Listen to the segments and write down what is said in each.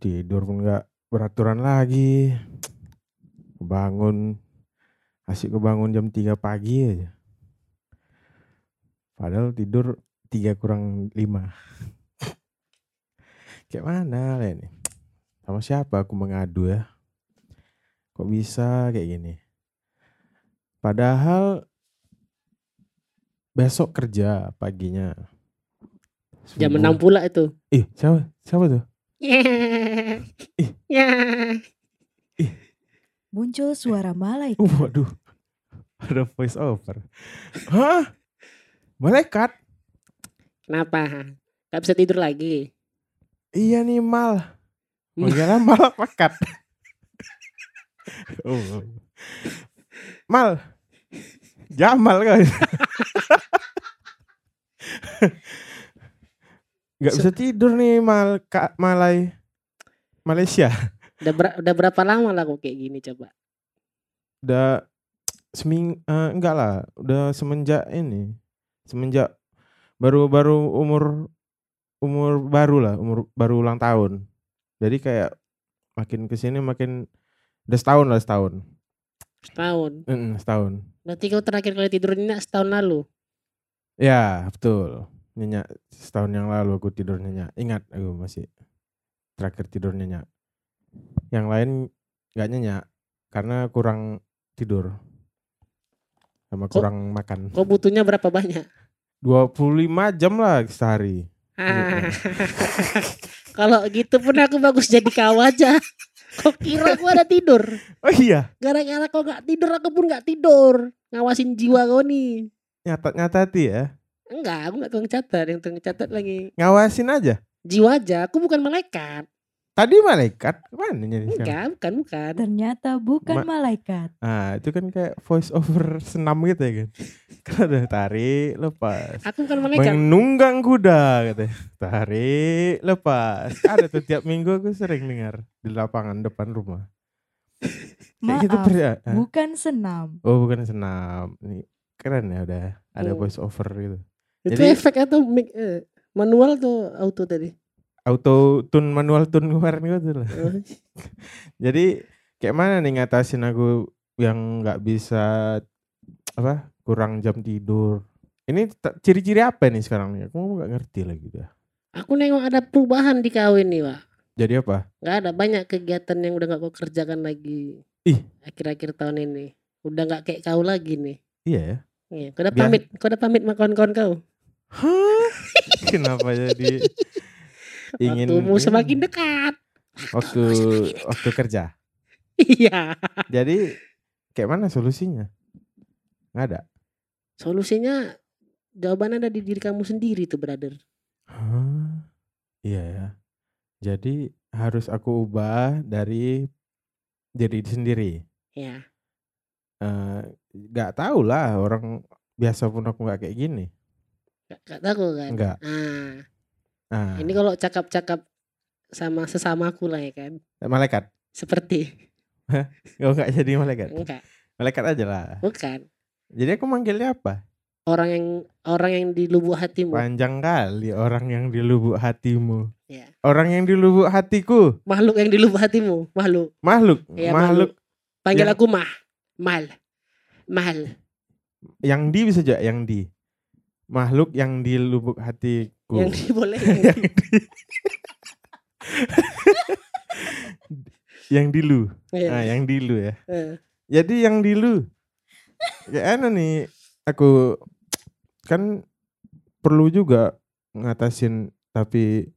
Tidur pun nggak beraturan lagi. Bangun asik kebangun jam 3 pagi aja. Padahal tidur 3 kurang 5. Kayak mana lah ini? Sama siapa aku mengadu ya? Kok bisa kayak gini? Padahal besok kerja paginya. Jam Subuh. 6 pula itu. Ih, siapa? Siapa tuh? Ih. Ya. Muncul suara malaikat. Uh, waduh. Ada voice over. Hah? Malaikat? Kenapa? Gak bisa tidur lagi. Iya nih mal. Manggilnya mal pakat. oh. Mal. Jamal kan. Gak bisa tidur nih mal Kak Malay. Malaysia. Udah, ber- udah berapa lama lah kok kayak gini coba? Udah seming eh, enggak lah, udah semenjak ini. Semenjak baru-baru umur umur baru lah, umur baru ulang tahun. Jadi kayak makin ke sini makin udah setahun lah setahun. Setahun. Mm, setahun. Berarti kau terakhir kali tidur nyenyak setahun lalu. Ya betul. Nyenyak setahun yang lalu aku tidur nyenyak. Ingat aku masih terakhir tidur nyenyak. Yang lain nggak nyenyak karena kurang tidur sama Kok- kurang makan. Kau butuhnya berapa banyak? 25 jam lah sehari. Kalau gitu pun aku bagus jadi kau aja. Kau kira aku ada tidur? Oh iya, Gara-gara kau gak tidur aku pun gak tidur. Ngawasin jiwa kau nih. nyata-nyata hati ya. Enggak, aku gak tukang catat. Yang tukang catat lagi. Ngawasin aja. Jiwa aja, aku bukan malaikat. Tadi malaikat, mana jadi sekarang? Enggak, bukan, bukan. Ternyata bukan Ma- malaikat. Ah, itu kan kayak voice over senam gitu ya kan. Kan ada tarik, lepas. Aku bukan malaikat. Menunggang kuda katanya. Tarik, lepas. Ada tuh tiap minggu aku sering dengar di lapangan depan rumah. Kayak Maaf, gitu bukan senam. Oh, bukan senam. Ini keren ya udah ada Oh. voice over gitu. Itu Jadi- efek atau mic- eh, manual tuh auto tadi? Auto tune manual tune kemarin gitu lah. Oh, Jadi kayak mana nih ngatasin aku yang nggak bisa apa kurang jam tidur. Ini ciri-ciri apa nih sekarang nih? Aku nggak ngerti lagi dah. Aku nengok ada perubahan di kawin nih, Pak. Jadi apa? Gak ada banyak kegiatan yang udah gak kau kerjakan lagi. Ih. Akhir-akhir tahun ini. Udah gak kayak kau lagi nih. Iya ya. Iya, kau udah pamit, kau udah pamit sama kawan-kawan kau. Hah? Kenapa jadi ingin Waktumu semakin dekat. waktu waktu kerja. Iya. Jadi kayak mana solusinya? Nggak ada. Solusinya jawaban ada di diri kamu sendiri tuh, brother. Hah? Iya ya. Jadi harus aku ubah dari diri sendiri. Ya. Eh, Nggak tahu lah orang biasa pun aku nggak kayak gini. Gak, gak tahu kan? Enggak. Nah, Nah, ini kalau cakap-cakap sama sesamaku lah ya kan. malaikat. Seperti Oh nggak jadi malaikat. enggak, Malaikat aja lah. bukan. Jadi aku manggilnya apa? Orang yang orang yang di lubuk hatimu. Panjang kali orang yang di lubuk hatimu. Ya. Orang yang di lubuk hatiku. Makhluk yang di lubuk hatimu, makhluk. Makhluk. Iya, makhluk. Panggil Yang- aku mah. Mal. Mal. Yang di bisa juga yang di. Makhluk yang di lubuk hatiku. Yang di boleh. yang di. yang di lu. Iya. Ah, yang di lu ya. Eh, Jadi yang di lu. Ya anu nih aku kan perlu juga ngatasin tapi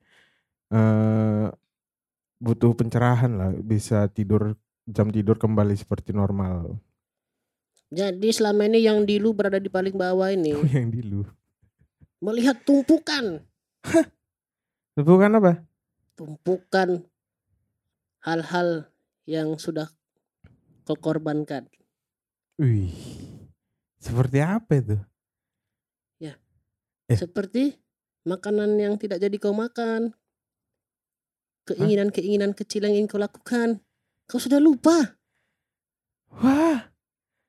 eh butuh pencerahan lah bisa tidur jam tidur kembali seperti normal. Jadi selama ini yang di lu berada di paling bawah ini Oh, yang di lu. Melihat tumpukan, Bukan apa? tumpukan hal-hal yang sudah kau korbankan. Wih. Seperti apa itu? Eh. Seperti makanan yang tidak jadi kau makan. Keinginan-keinginan kecil yang ingin kau lakukan. Kau sudah lupa. Wah.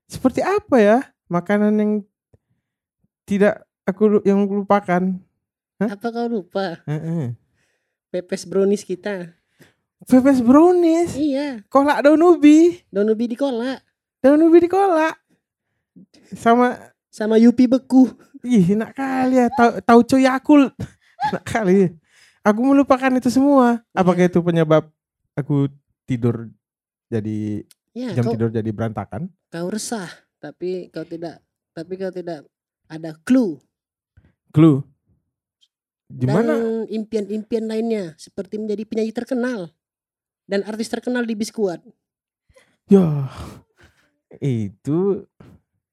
Seperti apa ya? Makanan yang tidak aku yang lupakan. Hah? Apa kau lupa? Pepes brownies kita. Pepes brownies. Iya, Kolak daun ubi. daun ubi dikolak Daun ubi di kolak. Sama sama Yupi beku. ih enak kali ya tahu tahu cuy Yakult. enak kali. Aku melupakan itu semua. Apakah itu penyebab aku tidur jadi Ya, jam kau, tidur jadi berantakan? kau resah, tapi kau tidak tapi kau tidak ada clue Clue. Gimana? dan impian-impian lainnya seperti menjadi penyanyi terkenal dan artis terkenal di Biskuat. Ya. Itu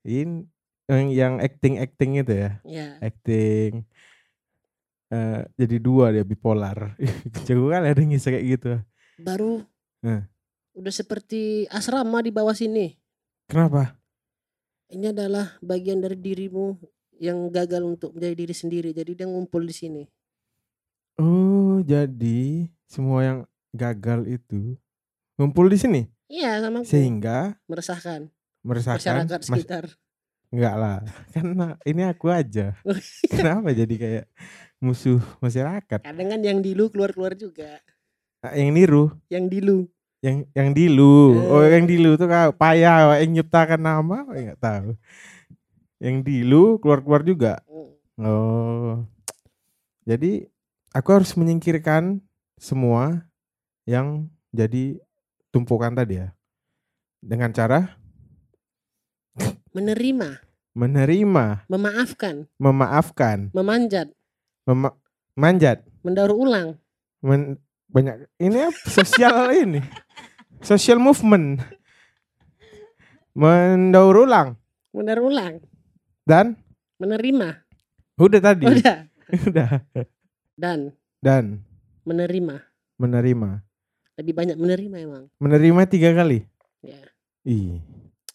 in yang yang acting acting itu ya. Ya, Acting eh jadi dua dia bipolar. Jago kali ada yang bisa kayak gitu. baru Eh. udah seperti asrama di bawah sini. Kenapa? Ini adalah bagian dari dirimu yang gagal untuk menjadi diri sendiri. Jadi dia ngumpul di sini. Oh, jadi semua yang gagal itu ngumpul di sini Iya, sama sehingga meresahkan meresahkan masyarakat mas- sekitar. enggak lah karena ini aku aja kenapa jadi kayak musuh masyarakat Kadang kan yang dilu keluar-keluar juga. Ah, yang niru Yang dilu. yang yang dilu oh Eh. yang dilu tuh kau payah yang nyiptakan nama wak, nggak tahu yang dilu keluar keluar juga? Oh. Jadi aku harus menyingkirkan semua yang jadi tumpukan tadi ya. Dengan cara? Menerima, menerima. Memaafkan, memaafkan. Memanjat, mema- manjat. Mendaur ulang. men- banyak ini apa? sosial ini. Social movement. Mendaur ulang. Mendaur ulang, dan menerima. udah tadi Udah. udah Dan dan menerima. menerima Lebih banyak menerima emang. menerima tiga kali Ya. ih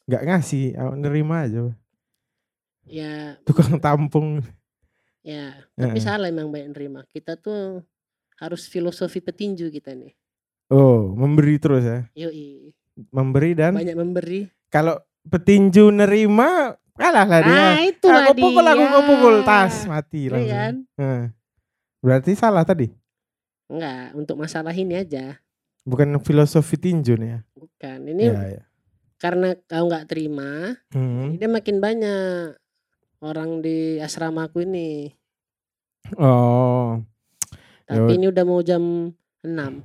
nggak ngasih ah, nerima aja Ya, tukang tampung ya. Tapi Heeh. salah emang banyak nerima. Kita tuh harus filosofi petinju kita nih. oh memberi terus ya Yoi. memberi dan Banyak memberi. kalau petinju nerima kalah lah dia Ah, itulah aku pukul aku kau pukul tas mati Iya langsung kan? Heeh. berarti salah tadi Enggak, untuk masalah ini aja. bukan filosofi tinju nih ya Bukan. Ini Iya, iya. karena kau nggak terima, Hmm. dia makin banyak orang di asramaku ini. Oh, Tapi Ya. ini udah mau jam 6.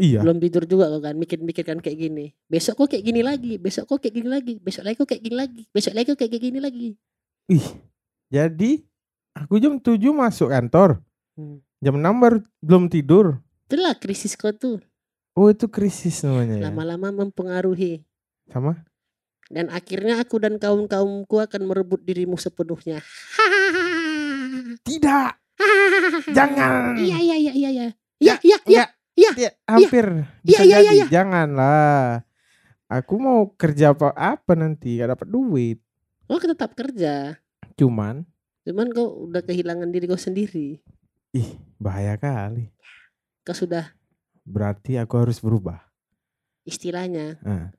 Iya. Belum tidur juga kok kan, mikir-mikir kan kayak gini. Besok kok kayak gini lagi, besok kok kayak gini lagi, besok lagi kok kayak gini lagi, besok lagi kok kayak gini lagi. Ih, jadi aku jam 7 masuk kantor. Hmm. Jam 6 baru belum tidur. Itulah krisis kau tuh, Oh, itu krisis namanya ya. lama-lama mempengaruhi. Sama? Dan akhirnya aku dan kaum-kaumku akan merebut dirimu sepenuhnya. Tidak. Jangan. Iya iya iya iya iya. Ya, Iya iya iya. Ya, hampir bisa Iya, iya, jadi. iya. Janganlah. Aku mau kerja apa apa nanti gak dapat duit. Oh, tetap kerja. Cuman, Cuman kau udah kehilangan diri kau sendiri. ih, bahaya kali. Kau sudah Berarti aku harus berubah. istilahnya Nah,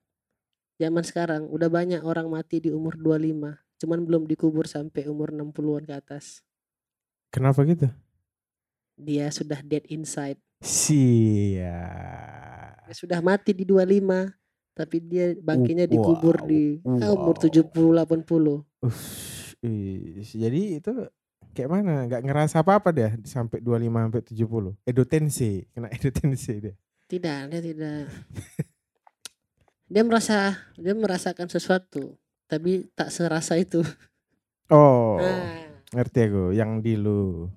zaman sekarang udah banyak orang mati di umur 25. Cuman belum dikubur sampai umur 60-an ke atas. kenapa gitu? Dia sudah dead inside. Sia. Dia sudah mati di 25. Tapi dia bangkinya Wow, dikubur di ah, umur wow. 70 80. Ush, ih, jadi itu kayak mana? Gak ngerasa apa-apa dia sampai 25 sampai 70. Edotensi, kena edotensi dia. Tidak, dia tidak. dia merasa dia merasakan sesuatu, tapi tak serasa itu. Oh, Ah, ngerti aku yang di lu.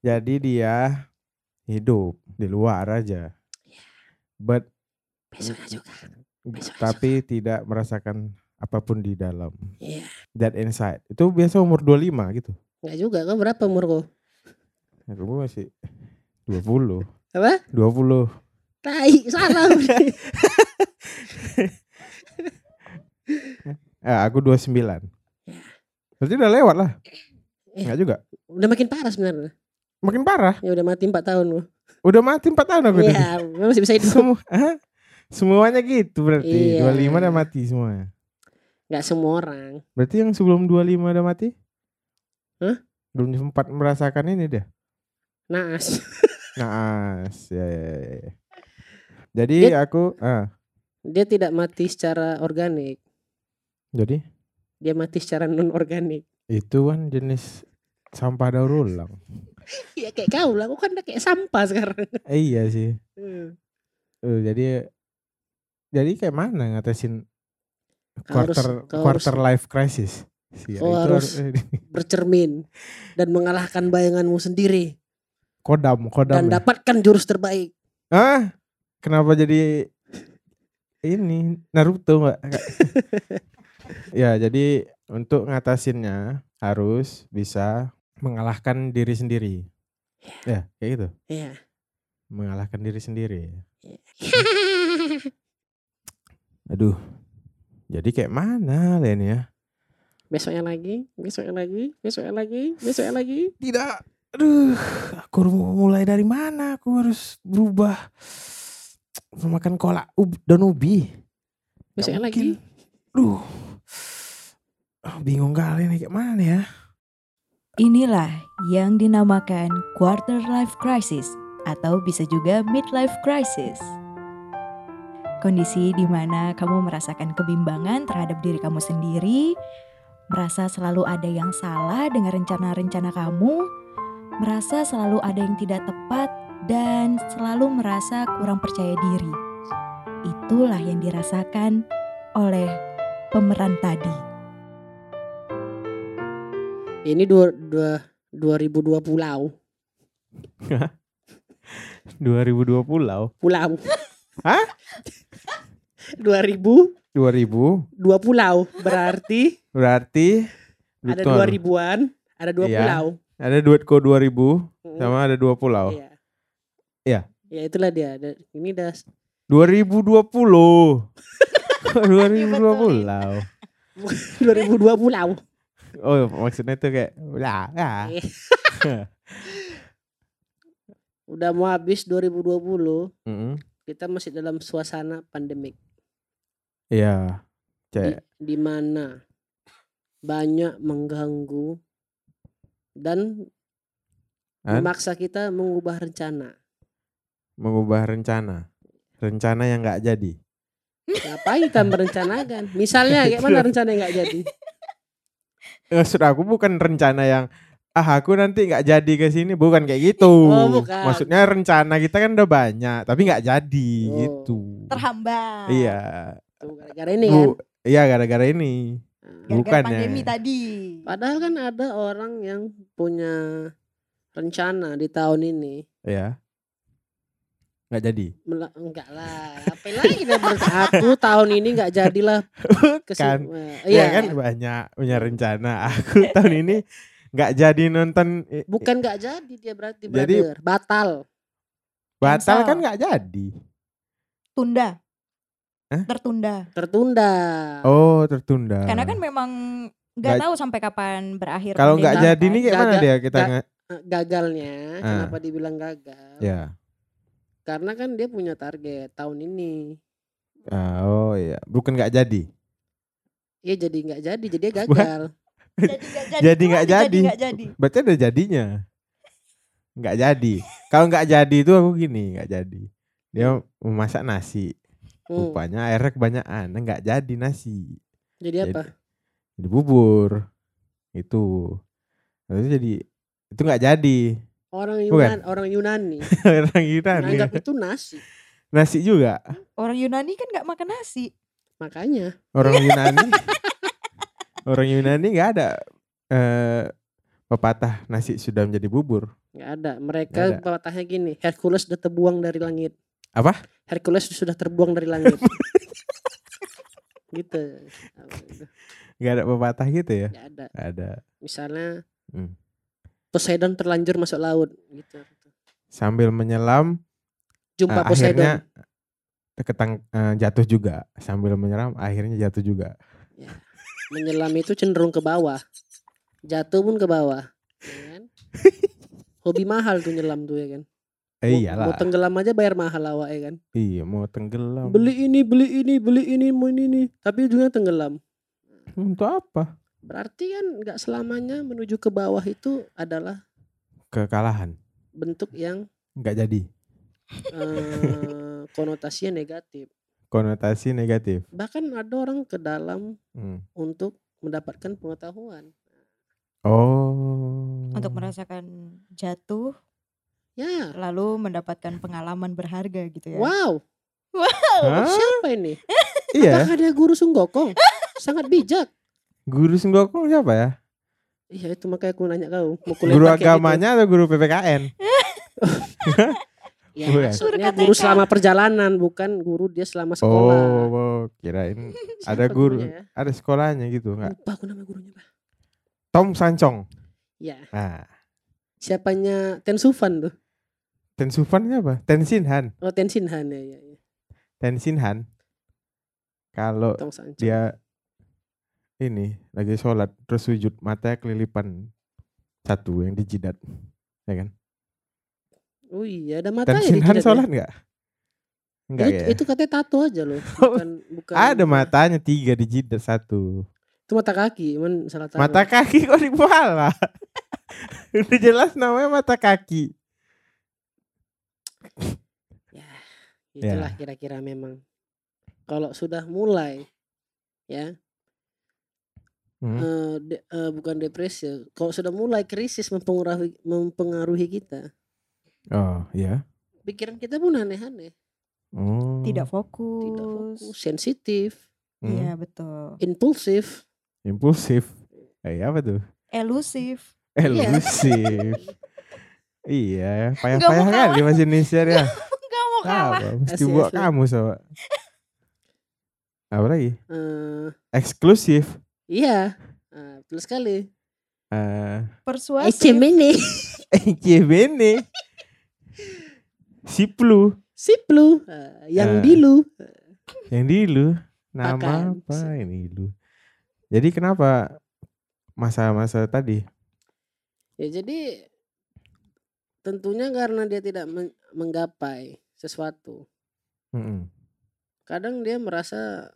Jadi dia hidup di luar aja. But besoknya juga. Besok, tapi tidak merasakan apa pun di dalam. Iya. That inside. Itu biasa umur 25 gitu. Enggak juga, kau berapa umur kau? Aku masih 20. Apa? 20. Tai, salah. Eh, aku 29. Berarti udah lewat lah. Eh. Enggak juga. udah makin parah sebenarnya. Makin parah. Ya udah mati 4 tahun loh. Udah mati 4 tahun aku. Iya, masih bisa hidup. Semua, Hah? Semuanya gitu berarti. Iya. 25 udah mati semuanya. Enggak semua orang. Berarti yang sebelum 25 udah mati? Hah? Belum sempat merasakan ini dia. Naas. Naas. Ya, ya, ya, ya. Jadi Dia- aku ah Dia tidak mati secara organik, jadi dia mati secara non organik. itu kan jenis sampah daur ulang. Ya kayak kau lah, kau kan udah kayak sampah sekarang. Eh, iya sih. Hmm. Eh, jadi jadi kayak mana ngatasin Kau harus- quarter quarter harus- life crisis? Sih, Kau harus- Bercermin dan mengalahkan bayanganmu sendiri kodam kodam. dan ya? dapatkan jurus terbaik. Ah, kenapa jadi ini Naruto nggak? ya, jadi untuk ngatasinnya harus bisa mengalahkan diri sendiri. Ya, kayak gitu. Iya. Mengalahkan diri sendiri. Aduh. Jadi kayak mana Len ya? besoknya lagi, besoknya lagi, besoknya lagi, besoknya lagi. Tidak. Aduh, aku mulai dari mana? Aku harus berubah makan kolak ub dan ubi. Besoknya lagi. Duh. Bingung kali nih kayak mana ya? Inilah yang dinamakan quarter life crisis atau bisa juga midlife crisis. Kondisi di mana kamu merasakan kebimbangan terhadap diri kamu sendiri, merasa selalu ada yang salah dengan rencana-rencana kamu, merasa selalu ada yang tidak tepat, dan selalu merasa kurang percaya diri. Itulah yang dirasakan oleh pemeran tadi. Ini dua, dua, 2002 pulau. 2020 pulau. Pulau. Hah? 2000 2000 dua pulau berarti berarti ada dua ribuan, ada dua Iya. pulau. Ada duit ko 2000 Mm, sama ada dua pulau. Iya. Iya. Ya itulah dia. Ini dah 2020. 2020 pulau. 2002 pulau. Oh, maksudnya itu kayak lah, lah. Iya. Udah mau habis 2020, Mm-mm. kita masih dalam suasana pandemik Iya. di, Kayak di mana banyak mengganggu dan Kan? memaksa kita mengubah rencana. mengubah rencana. Rencana yang nggak jadi. Ngapain kita merencanakan? Misalnya kayak mana rencana yang nggak jadi? Maksud aku bukan rencana yang ah aku nanti nggak jadi ke sini bukan kayak gitu. Oh, bukan. Maksudnya rencana kita kan udah banyak tapi nggak jadi Oh. gitu. Terhambat. Iya. Tuh, gara-gara ini kan. Bu, iya gara-gara ini. Nah, Gara-gara Bukan ya. pandemi tadi. Padahal kan ada orang yang punya rencana di tahun ini. Ya. Nggak jadi. Mela- enggak lah, apa lagi dia ber- aku tahun ini enggak jadilah Kan. Iya Iya, kan banyak punya rencana. Aku tahun ini nggak jadi nonton bukan enggak jadi dia berarti Jadi- brother. batal. batal kan nggak jadi. Tunda. Hah? Tertunda. Tertunda. Oh tertunda. Karena kan memang nggak Nggak- tahu sampai kapan berakhir. kalau nggak pandemi jadi nih kayak mana Gagal- dia kita? Eh, Gagalnya, Ah. kenapa dibilang gagal? Ya. Karena kan dia punya target tahun ini. Ah, oh iya, bukan nggak jadi. Iya jadi enggak jadi, jadi dia gagal. Jadi nggak jadi. Jadi nggak jadi. nggak jadi. Berarti ada jadinya. Nggak jadi. Kalau nggak jadi itu aku gini, nggak jadi. Dia memasak nasi, Hmm, rupanya airnya kebanyakan, nggak jadi nasi. Jadi apa? Jadi bubur. Itu. Itu jadi itu nggak jadi. Orang Bukan. Yunan, orang Yunani Orang Yunani. menganggap itu nasi. Nasi juga. Orang Yunani kan nggak makan nasi. Makanya Orang Yunani. orang Yunani nggak ada eh pepatah nasi sudah menjadi bubur. nggak ada. Mereka Nggak ada. pepatahnya gini, Hercules sudah terbuang dari langit. Apa? Hercules sudah terbuang dari langit. gitu. Nggak ada pepatah gitu ya? Nggak ada. Nggak ada. Misalnya Hmm. Poseidon terlanjur masuk laut gitu. Sambil menyelam Jumpa eh, Poseidon. akhirnya ketang eh, jatuh juga. Sambil menyelam akhirnya jatuh juga. Menyelam itu cenderung ke bawah. Jatuh pun ke bawah. Ya kan? Hobi mahal tuh nyelam tuh ya kan. Eh, iyalah. Mau tenggelam aja bayar mahal awak ya kan. Iya, mau tenggelam. Beli ini, beli ini, beli ini, mau ini, ini. Tapi ujungnya tenggelam. Untuk apa? Berarti kan nggak selamanya menuju ke bawah itu adalah Kekalahan. bentuk yang Nggak jadi. eh, konotasinya negatif. Konotasi negatif. Bahkan ada orang ke dalam Hmm. untuk mendapatkan pengetahuan. Oh. Untuk merasakan jatuh Ya, lalu mendapatkan pengalaman berharga gitu ya. wow. Hah? Siapa ini? Iya. Apakah dia guru sunggokong? Sangat bijak. Guru Senggokong siapa ya? Iya itu makanya aku nanya kau. Mau Guru agamanya atau guru PPKN? Ya, Bukan. maksudnya Guru selama perjalanan bukan guru dia selama sekolah. Oh, kirain Siapa ada guru, gurunya ya? ada sekolahnya gitu nggak? Lupa aku nama gurunya, Pak. Tom Sancong. Ya, Nah, siapanya Ten Sufan tuh. Tensufan siapa? Tenzin Han. Oh, Ten Sinhan ya, ya, ya. Tenzin Han. Kalau dia ini lagi sholat terus sujud matanya kelilipan satu yang di jidat, ya kan? Oh iya, ada matanya Tenzin di Han jidatnya. sholat nggak? Enggak itu, ya? itu katanya tato aja loh. Bukan, bukan Ada matanya tiga di jidat satu. Itu mata kaki, cuman salah taruh. Mata kaki kok di kepala? Udah jelas namanya mata kaki. Ya, itulah kira-kira memang. Kalau sudah mulai ya, Hmm. eh, de- eh, bukan depresi, ya. kalau sudah mulai krisis mempengaruhi mempengaruhi kita, Oh, iya. pikiran kita pun aneh-aneh, Oh. Tidak fokus. tidak fokus, sensitif, Hmm. Iya betul. impulsif. Impulsif. Eh, apa tuh? Elusif. Elusif. iya, Nggak payah-payah kali bahasa Indonesia ya. Gak mau kalah. Apa? Mesti buat kamu sob. Apa lagi? Eh, Eksklusif. Iya, Nah, betul sekali. Eh, Persuasif. Ecemene, eh, bene. Siplu. Siplu, Eh, yang Eh. dilu. Yang dulu. Nama apa ini dulu? Jadi kenapa masa-masa tadi? Ya jadi tentunya karena dia tidak men- menggapai sesuatu. Mm-mm. Kadang dia merasa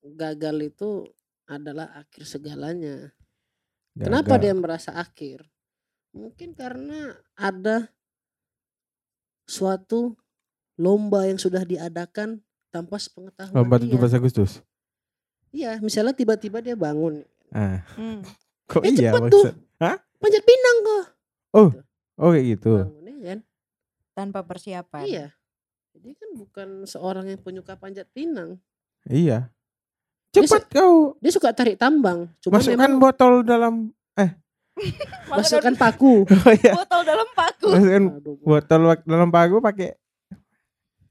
gagal itu adalah akhir segalanya. Kenapa Gagal. dia merasa akhir? Mungkin karena ada suatu lomba yang sudah diadakan tanpa sepengetahuan Lomba dia. 17 Agustus. Iya, misalnya tiba-tiba dia bangun, Ah, Hmm. kok Eh, iya cepet tuh. maksud? panjat pinang kok. Oh kayak gitu. Bangunnya kan? Tanpa persiapan. Iya. Jadi kan bukan seorang yang penyuka panjat pinang. Iya. Dia Cepat kau Dia suka tarik tambang. Cuma masukkan memang botol dalam masukkan paku. oh iya. botol dalam paku. Masukkan Aduh, botol dalam paku pakai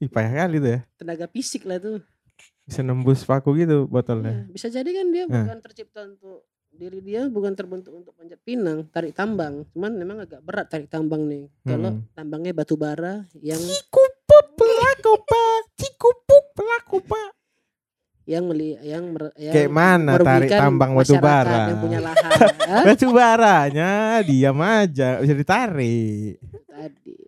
Ih, payah kali tuh ya. tenaga fisik lah tuh. Bisa nembus paku gitu botolnya. Iya, Bisa jadi kan dia Nah. bukan tercipta untuk diri dia bukan terbentuk untuk panjat pinang, tarik tambang. Cuman memang agak berat tarik tambang nih. Kalau Hmm. tambangnya batu bara yang Cikupuk pelaku pak, cikupuk pelaku pak. Yang meli yang, mer- yang Kayak mana tarik tambang batu bara? yang punya lahan. Hah? Batu baranya diam aja, bisa ditarik. Tadi.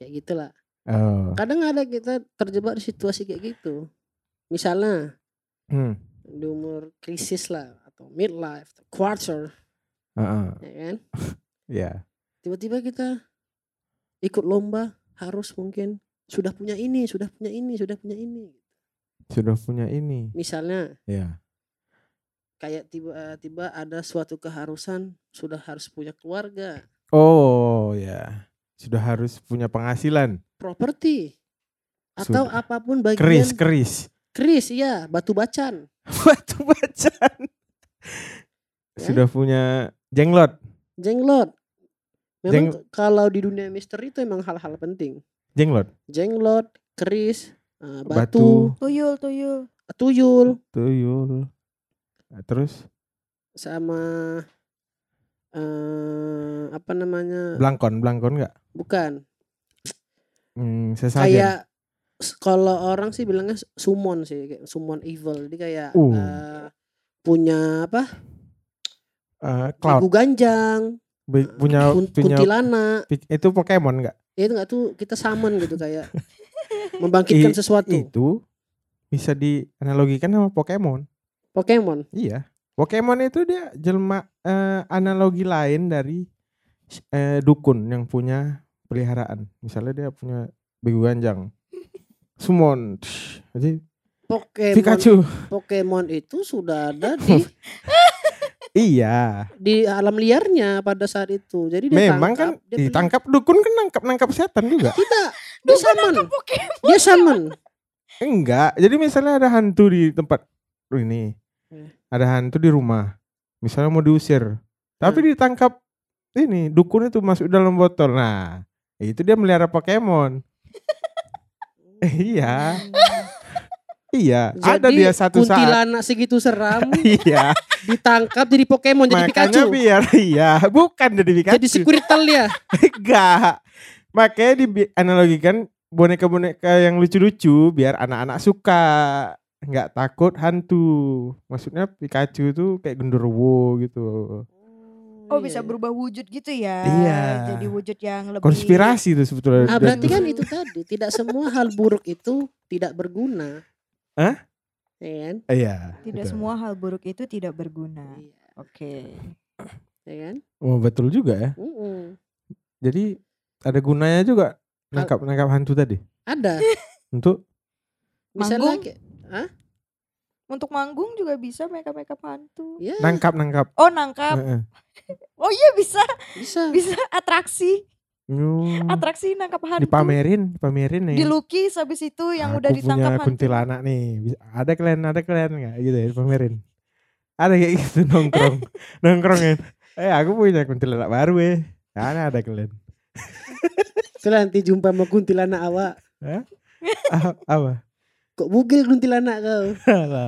Kayak gitulah. Oh. Kadang ada kita terjebak di situasi kayak gitu. Misalnya Hmm. di umur krisis lah atau midlife, atau quarter, Heeh. ya kan? Ya. Tiba-tiba kita ikut lomba harus mungkin sudah punya ini, sudah punya ini, sudah punya ini. Sudah punya ini. Misalnya Ya. kayak tiba-tiba ada suatu keharusan sudah harus punya keluarga, Oh ya. Sudah harus punya penghasilan. properti atau Sudah. apa pun bagian Keris, keris. keris iya, batu bacan. Batu bacan. Ya. Sudah punya jenglot. Jenglot. Memang Jeng- kalau di dunia misteri itu emang hal-hal penting. Jenglot. Jenglot, keris, eh, Batu. batu, Tuyul, tuyul. tuyul, Tuyul. Nah, terus sama eh apa namanya? blangkon, blangkon enggak? Bukan. Hmm, sesajen. Kayak kalau orang sih bilangnya summon sih, kayak summon evil. Jadi kayak Uh. eh, punya apa? Eh, cloud Ibu ganjang, Be- punya kun- punya kuntilanak. itu Pokemon enggak? Ya itu enggak tuh kita summon gitu kayak membangkitkan I- sesuatu. Itu bisa dianalogikan sama Pokemon. Pokemon. Iya. Pokemon itu dia jelma eh, analogi lain dari eh, dukun yang punya peliharaan. Misalnya dia punya begu ganjang. Summon. Tsh, Jadi Pokemon Pikachu. Pokemon itu sudah ada di Iya. di alam liarnya pada saat itu. Jadi dia Memang kan dia ditangkap dukun kan nangkap nangkap setan juga. Tidak, dia summon. Pokemon. Dia summon. Enggak. Jadi misalnya ada hantu di tempat oh ini. Hmm. Ada hantu di rumah. Misalnya mau diusir. Tapi ditangkap ini dukun itu masuk dalam botol. Nah, itu dia melihara Pokemon. Eh, iya. Iya, ada Jadi dia satu saat. kuntilanak segitu seram Iya, ditangkap jadi Pokemon jadi makanya Pikachu. biar iya, bukan jadi Pikachu. Jadi Squirtle ya. Enggak. Makanya dianalogikan boneka-boneka yang lucu-lucu biar anak-anak suka. Nggak takut hantu. Maksudnya Pikachu itu kayak genderuwo gitu. Oh Iya, bisa iya. berubah wujud gitu ya. Iya. Jadi wujud yang lebih Konspirasi itu sebetulnya. Nah, berarti kan itu tadi tidak semua hal buruk itu tidak berguna. Hah? Ya kan? Iya. Tidak betul. semua hal buruk itu tidak berguna. Iya. Oke. Ya kan? Oh, betul juga ya. Mm-mm. Jadi ada gunanya juga nangkap nangkap hantu tadi. Ada. Untuk Manggung? kayak Untuk manggung juga bisa makeup makeup hantu. ya nangkap nangkap. Oh nangkap. Heeh. Oh iya bisa, bisa. bisa atraksi, Hmm. atraksi nangkap hantu. Dipamerin, dipamerin nih. Dilukis habis itu yang udah Aku ditangkap punya hantu. kuntilanak nih. Ada kalian, ada kalian nggak gitu ya dipamerin. Ada kayak gitu nongkrong, nongkrongin. Eh aku punya kuntilanak baru eh. Karena ada kalian. Kalau nanti jumpa sama kuntilanak awak, Ah, apa? kok bugil kuntilanak kau?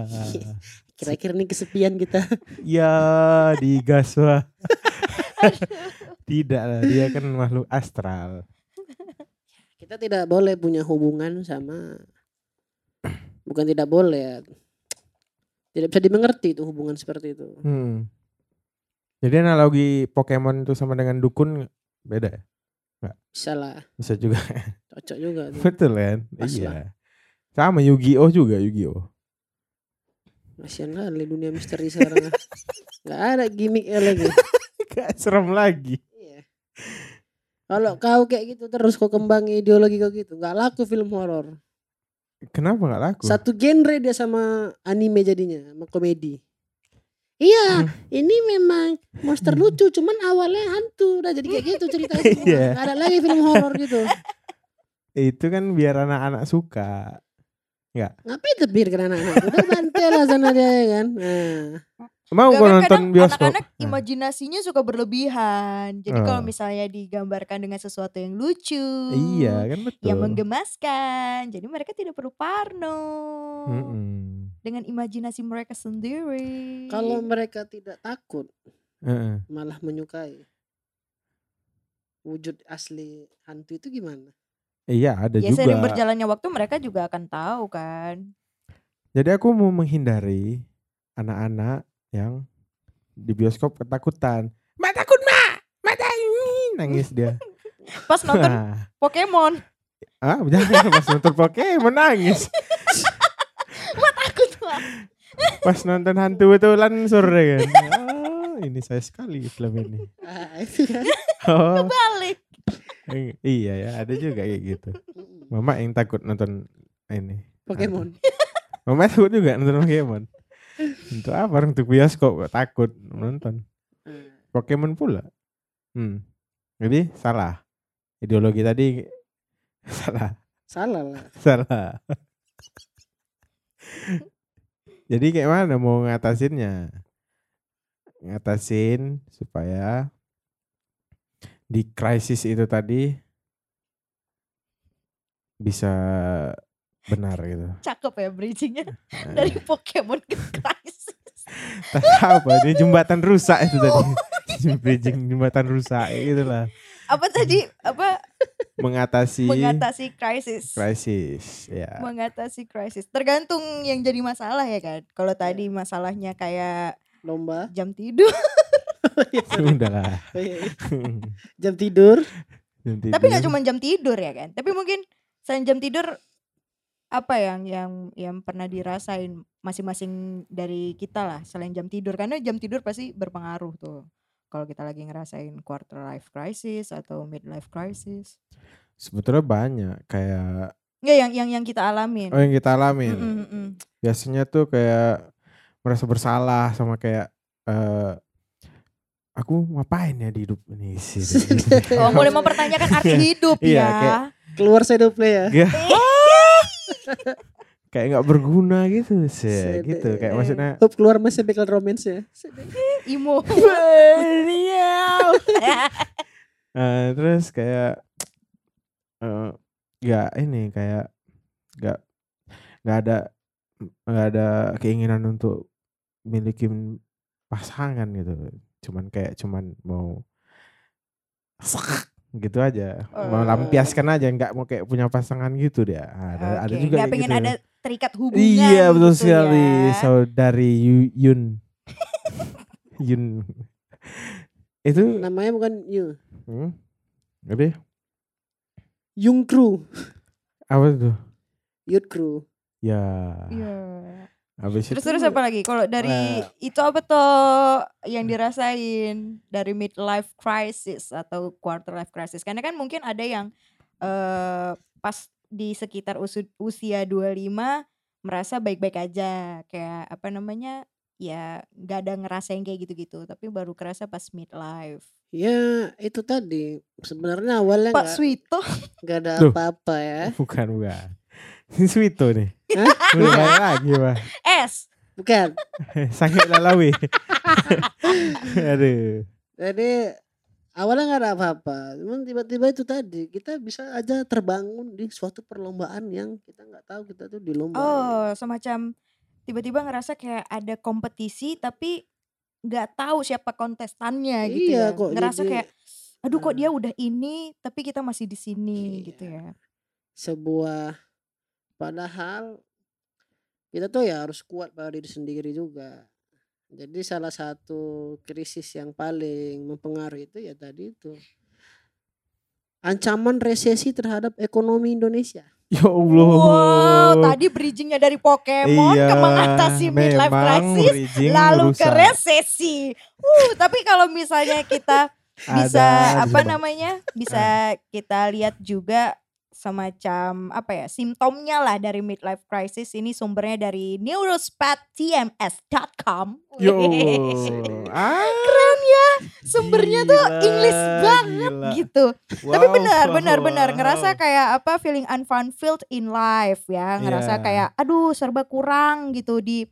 Kira-kira nih kesepian kita. ya digas wah. Tidak lah, dia kan makhluk astral. Kita tidak boleh punya hubungan sama bukan tidak boleh ya. Tidak bisa dimengerti itu hubungan seperti itu. Hmm. Jadi analogi Pokemon itu sama dengan dukun beda ya? Bisa lah, Bisa juga. cocok juga tuh. Betul kan? Pas iya. Sama Yu-Gi-Oh juga Yu-Gi-Oh. Kasian kali dunia misteri sekarang. Gak ada gimmicknya lagi. Gak serem lagi. Kalau kau kayak gitu terus kau kembangi ideologi kau gitu, nggak laku film horor. Kenapa gak laku? Satu genre dia sama anime jadinya, sama komedi. Iya, ini memang monster lucu, cuman awalnya hantu, udah jadi kayak gitu ceritanya. Nggak ada lagi film horor gitu. Itu kan biar anak-anak suka. Ngapain tebir ke anak-anak? Udah bantai lah sana dia ya kan. Nah, Mau Gak gua kan nonton kadang bioskop. Anak-anak Nah, imajinasinya suka berlebihan. Jadi Oh. kalau misalnya digambarkan dengan sesuatu yang lucu, Iya kan betul. yang menggemaskan, jadi mereka tidak perlu parno Mm-mm. dengan imajinasi mereka sendiri. kalau mereka tidak takut, Heeh. malah menyukai. Wujud asli hantu itu gimana? Iya ada ya juga. sering berjalannya waktu mereka juga akan tahu kan. Jadi aku mau menghindari anak-anak yang di bioskop ketakutan. Ma takut ma, ma takut. Nangis dia. Pas nonton Nah, Pokemon, ah jangan pas nonton Pokemon nangis. takut Wak. Pas nonton hantu betulan sore kan. Oh, ini saya sekali film ini. Itu. Oh, balik. iya ya, ada juga kayak gitu. Mama yang takut nonton ini. Pokemon. Mama takut juga nonton Pokemon. Untuk apa orang untuk bioskop kok takut nonton Ah, Pokemon pula. Hmm. Jadi salah. Ideologi tadi salah, Salah lah. salah. Jadi kayak mana mau ngatasinnya? Ngatasin supaya di krisis itu tadi bisa benar gitu. Cakep ya bridgingnya dari Pokemon ke Crisis. apa ini jembatan rusak itu tadi. Bridging jembatan rusak gitu lah. Apa tadi? Apa Mengatasi mengatasi krisis? krisis ya. Mengatasi krisis. Tergantung yang jadi masalah ya kan. Kalau tadi masalahnya kayak Lomba. jam tidur. Udahlah. Jam tidur. Tapi nggak cuma jam tidur ya kan. Tapi mungkin selain jam tidur apa yang yang yang pernah dirasain masing-masing dari kita lah selain jam tidur karena jam tidur pasti berpengaruh tuh kalau kita lagi ngerasain quarter life crisis atau midlife crisis sebetulnya banyak kayak Nggak yang yang yang kita alamin. Oh yang kita alamin. Mm, mm, mm. Biasanya tuh kayak merasa bersalah sama kayak eh aku ngapain ya di hidup ini sih. Oh, mulai mempertanyakan arti hidup Iya, ya. kayak- Keluar saya play ya. kayak nggak berguna gitu sih gitu kayak maksudnya Hop keluar mas Bickle romance ya. Imo. eh, terus kayak eh nggak ini kayak nggak nggak ada nggak ada keinginan untuk milikin pasangan gitu. Cuman kayak cuman mau gitu aja mau Eh. lampiaskan aja nggak mau kayak punya pasangan gitu dia ada ada Oke, juga nggak pengen gitu. ada terikat hubungan. Iya betul gitu sekali ya. saudari Yu- Yun. Yun. Itu Namanya bukan Yu. hmm? Apa? Yung Crew. Apa tuh? Youth Crew. Ya. Iya. Habis Terus itu terus apa lagi? Kalau dari Eh. itu apa tuh yang dirasain dari midlife crisis atau quarter life crisis? Karena kan mungkin ada yang eh pas di sekitar usu- usia 25 merasa baik-baik aja, kayak apa namanya? Ya nggak ada ngerasain kayak gitu-gitu, tapi baru kerasa pas midlife. Ya itu tadi sebenarnya awalnya Pak nggak Suito. nggak ada apa-apa ya. bukan bukan. Ini Swito nih. Udah balik lagi pak. S. Bukan. Sangat lalawi. Aduh. Jadi awalnya nggak ada apa-apa. Cuman tiba-tiba itu tadi kita bisa aja terbangun di suatu perlombaan yang kita nggak tahu kita tuh di lomba. Oh, semacam tiba-tiba ngerasa kayak ada kompetisi tapi nggak tahu siapa kontestannya gitu Iya, ya. kok Ngerasa jadi- kayak aduh kok dia udah ini tapi kita masih di sini Iya. gitu ya. Sebuah padahal kita tuh ya harus kuat pada diri sendiri juga. Jadi salah satu krisis yang paling mempengaruhi itu ya tadi itu ancaman resesi terhadap ekonomi Indonesia. Ya Allah. Wow, tadi bridgingnya dari Pokemon ke mengatasi midlife crisis lalu ke rusak. resesi. Uh, tapi kalau misalnya kita bisa Ada apa di- namanya? Bisa kita lihat juga semacam apa ya simptomnya lah dari midlife crisis ini sumbernya dari neurospatTMS.com. Yo. Ah, Keren ya, sumbernya tuh gila, English banget gila. gitu. Tapi Wow, benar, benar, benar wow. ngerasa kayak apa feeling unfulfilled in life ya, ngerasa Iya. kayak aduh serba kurang gitu di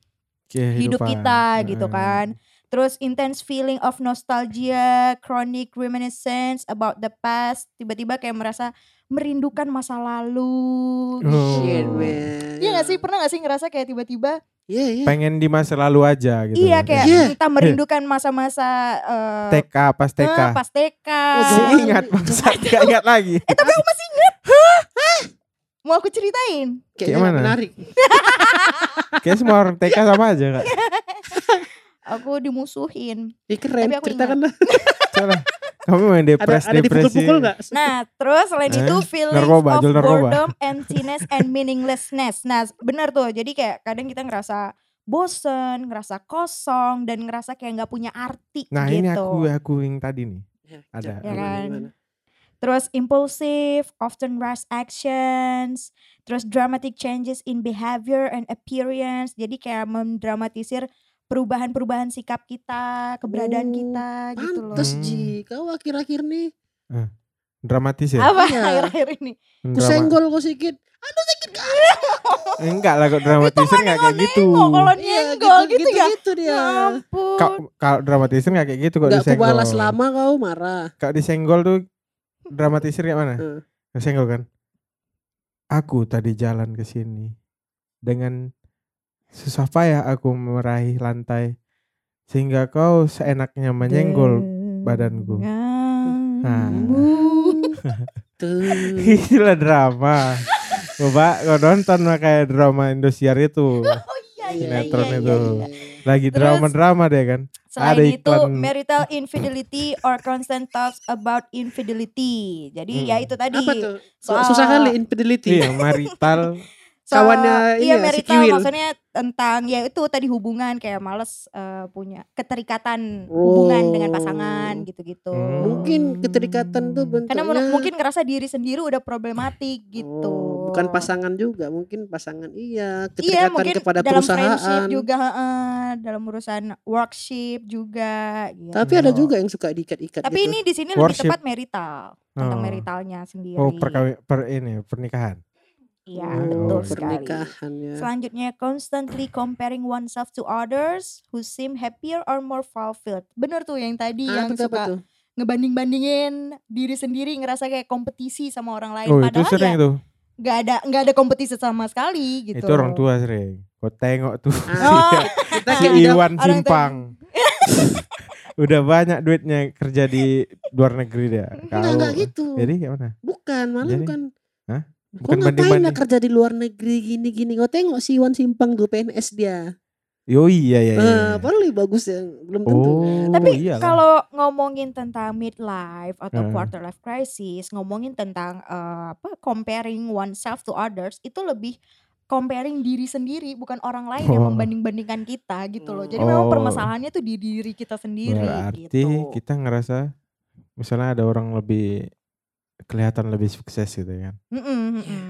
hidup Kehidupan. kita gitu Heeh. kan. Terus intense feeling of nostalgia, chronic reminiscence about the past, tiba-tiba kayak merasa merindukan masa lalu gitu. Oh. Shit, man. Iya gak sih? Pernah gak sih ngerasa kayak tiba-tiba Iya, iya. Pengen di masa lalu aja gitu. Iya kayak Iya. entah merindukan masa-masa eh, TK pas TK. eh, pas TK. Oh, Si jangan. ingat bangsa gak ingat lagi. Eh tapi aku masih inget. Mau aku ceritain? Kayaknya mana? menarik. Kayak semua orang TK sama aja kak. Aku dimusuhin. Ih keren, Tapi aku ceritakan lah. Kamu main Ada, depres ada depresi. dipukul-pukul gak? Nah, terus selain Eh, itu feelings narkoba, of narkoba. boredom, emptiness, and meaninglessness. Nah, benar tuh. Jadi kayak kadang kita ngerasa bosen, ngerasa kosong, dan ngerasa kayak nggak punya arti Nah gitu. ini aku aku yang tadi nih. Ada. Ya kan? Terus impulsive, often rash actions, terus dramatic changes in behavior and appearance. Jadi kayak mendramatisir perubahan-perubahan sikap kita, keberadaan Oh, kita gitu loh. Hmm. Ji, kau akhir-akhir nih Dramatis ya? Apa Iya. akhir-akhir ini? ku Drama- senggol kau sedikit. Aduh sakit kali. Enggak lah kok dramatisir nggak kayak gitu. Kalau Iya, nyenggol gitu, ya. Gitu dia. Ya ampun. Kalau dramatisir nggak kayak gitu kok disenggol. balas lama kau marah. Kalau disenggol tuh dramatisir kayak mana? Hmm. Disenggol kan? Aku tadi jalan ke sini dengan susah payah aku meraih lantai sehingga kau seenaknya menyenggol badanku. Tuh. Itulah drama. Coba kau nonton kayak drama Indosiar itu. Oh iya iya Sinetron iya, itu. iya, iya. Lagi drama-drama deh kan. Selain Ada itu iklan- marital infidelity or constant thoughts about infidelity. Jadi Hmm. ya itu tadi Apa tuh? soal Susah kali infidelity. Iya, marital kawannya ini iya ya, si marital Kiwil. maksudnya tentang ya itu tadi hubungan kayak males eh, punya keterikatan hubungan dengan pasangan Oh. gitu-gitu. Hmm. Mungkin keterikatan tuh bentuknya Karena mungkin ngerasa diri sendiri udah problematik gitu. Oh, bukan pasangan juga, mungkin pasangan iya, Iya keterikatan mungkin kepada dalam friendship perusahaan. juga, heeh, dalam urusan workship juga. Gitu. Tapi ada juga yang suka diikat-ikat Tapi gitu. ini di sini lebih tepat marital tentang Oh. maritalnya sendiri. Oh, perkawi per ini pernikahan. Iya oh, betul sekali. pernikahan ya. Selanjutnya constantly comparing oneself to others who seem happier or more fulfilled. Bener tuh yang tadi Ah, yang betul, suka betul. ngebanding-bandingin diri sendiri ngerasa kayak kompetisi sama orang lain Oh, itu padahal sering ya tuh. nggak ada nggak ada kompetisi sama sekali gitu. Itu orang tua sering. Kau tengok tuh Oh, Kita si kan udah- Iwan Simpang. Udah banyak duitnya kerja di luar negeri dia. Enggak, enggak gitu. Jadi gimana? Bukan, malah Jadi? bukan. Hah? Kok Bukan ngapain lah kerja di luar negeri gini-gini? Kau tengok si Iwan Simpang tuh PNS dia. Yo iya iya. iya. Eh, padahal lebih bagus ya, belum tentu Oh. kan. Tapi iyalah. kalau ngomongin tentang midlife atau Heeh. quarter life crisis, ngomongin tentang eh, apa comparing oneself to others itu lebih comparing diri sendiri bukan orang lain yang Oh. membanding-bandingkan kita gitu loh. Jadi memang Oh. permasalahannya tuh di diri kita sendiri Berarti gitu. kita ngerasa misalnya ada orang lebih kelihatan lebih sukses gitu kan. Mm-mm, mm-mm.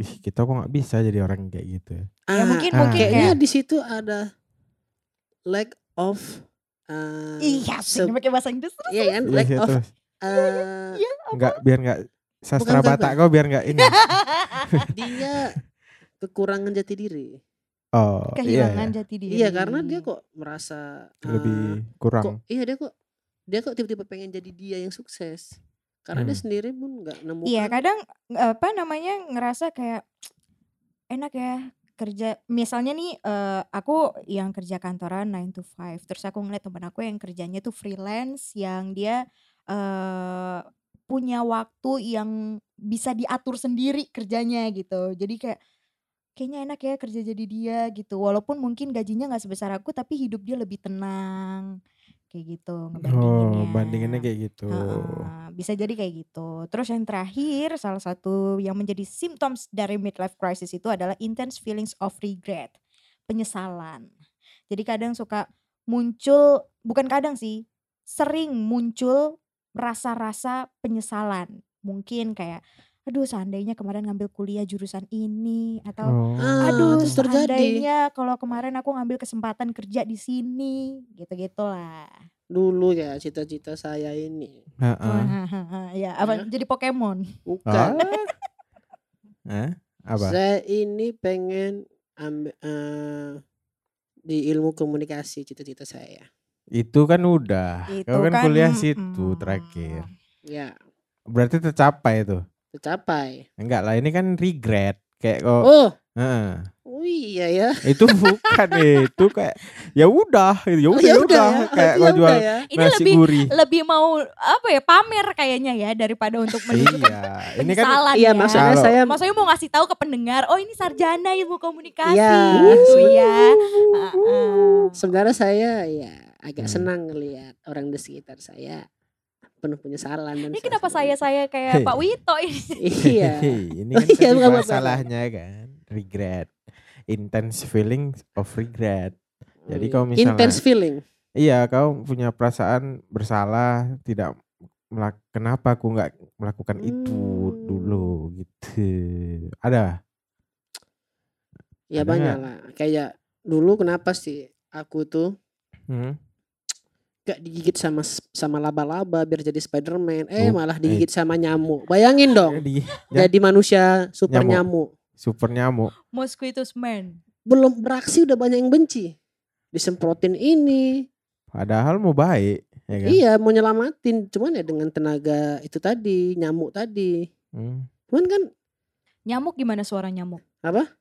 Ih, kita kok nggak bisa jadi orang kayak gitu ya. Ya mungkin ah. mungkin kayaknya kayak di situ ada lack of uh, iya sih pakai bahasa Inggris terus. iya kan Iya lack of terus. uh, Nggak biar nggak sastra Bukan, Batak kau biar nggak ini. dia kekurangan jati diri. Oh, Kehilangan iya, jati diri. Iya karena dia kok merasa iya. uh, lebih kok kurang. iya dia kok dia kok tiba-tiba pengen jadi dia yang sukses. Karena dia Hmm. sendiri pun nggak nemu Iya kadang apa namanya ngerasa kayak enak ya kerja misalnya nih eh, aku yang kerja kantoran 9 to 5 terus aku ngeliat temen aku yang kerjanya tuh freelance yang dia eh punya waktu yang bisa diatur sendiri kerjanya gitu. Jadi kayak kayaknya enak ya kerja jadi dia gitu. Walaupun mungkin gajinya nggak sebesar aku tapi hidup dia lebih tenang kayak gitu Oh, ngebandinginnya. bandingannya kayak gitu. Heeh, bisa jadi kayak gitu. Terus yang terakhir, salah satu yang menjadi symptoms dari midlife crisis itu adalah intense feelings of regret, penyesalan. Jadi kadang suka muncul, bukan kadang sih, sering muncul rasa-rasa penyesalan. Mungkin kayak, aduh seandainya kemarin ngambil kuliah jurusan ini atau Oh. Ah, aduh terus terjadi. seandainya kalau kemarin aku ngambil kesempatan kerja di sini, gitu-gitulah. dulu ya cita-cita saya ini. Heeh. ya apa jadi Pokemon? Bukan. Hah? Apa? Saya ini pengen ambil eh, di ilmu komunikasi cita-cita saya. Itu kan udah. Itu Kau kan, kan, kuliah situ mm-mm. terakhir. Ya, Berarti tercapai tuh. Tercapai. Enggak lah, ini kan regret. Kayak kok Oh, Heeh. oh iya ya. itu bukan itu kayak ya udah ya Oh, udah ya udah ya. kayak Oh, kau ya jual udah ya. Ini nasi lebih gurih. lebih mau apa ya pamer kayaknya ya daripada untuk menunjukkan iya, ini kan Iya, ya. maksudnya Kalau- saya Maksudnya mau ngasih tahu ke pendengar, oh ini sarjana ilmu komunikasi. Iya. Gitu ya. Heeh. sebenarnya saya ya agak Hmm. senang ngelihat orang di sekitar saya penuh penyesalan dan Ini kenapa saya saya kayak. Pak Wito ini? Iya. Ini kan Iya, masalahnya kan regret intense feeling of regret Jadi kalau misalnya- intense feeling. iya kau punya perasaan bersalah tidak melak kenapa aku nggak melakukan itu Hmm. dulu gitu ada Ya Ada banyak lah. Kayak dulu kenapa sih aku tuh hmm? Gak digigit sama sama laba-laba biar jadi Spiderman. Eh Oh, malah digigit sama nyamuk. Bayangin dong. Jadi ya, Jadi manusia super Nyamuk. nyamuk. super nyamuk Mosquitoes man. Belum beraksi udah banyak yang benci. Disemprotin ini. padahal mau baik ya kan Iya mau nyelamatin. Cuman ya dengan tenaga itu tadi. Nyamuk tadi. Hmm. Cuman kan Nyamuk gimana suara nyamuk?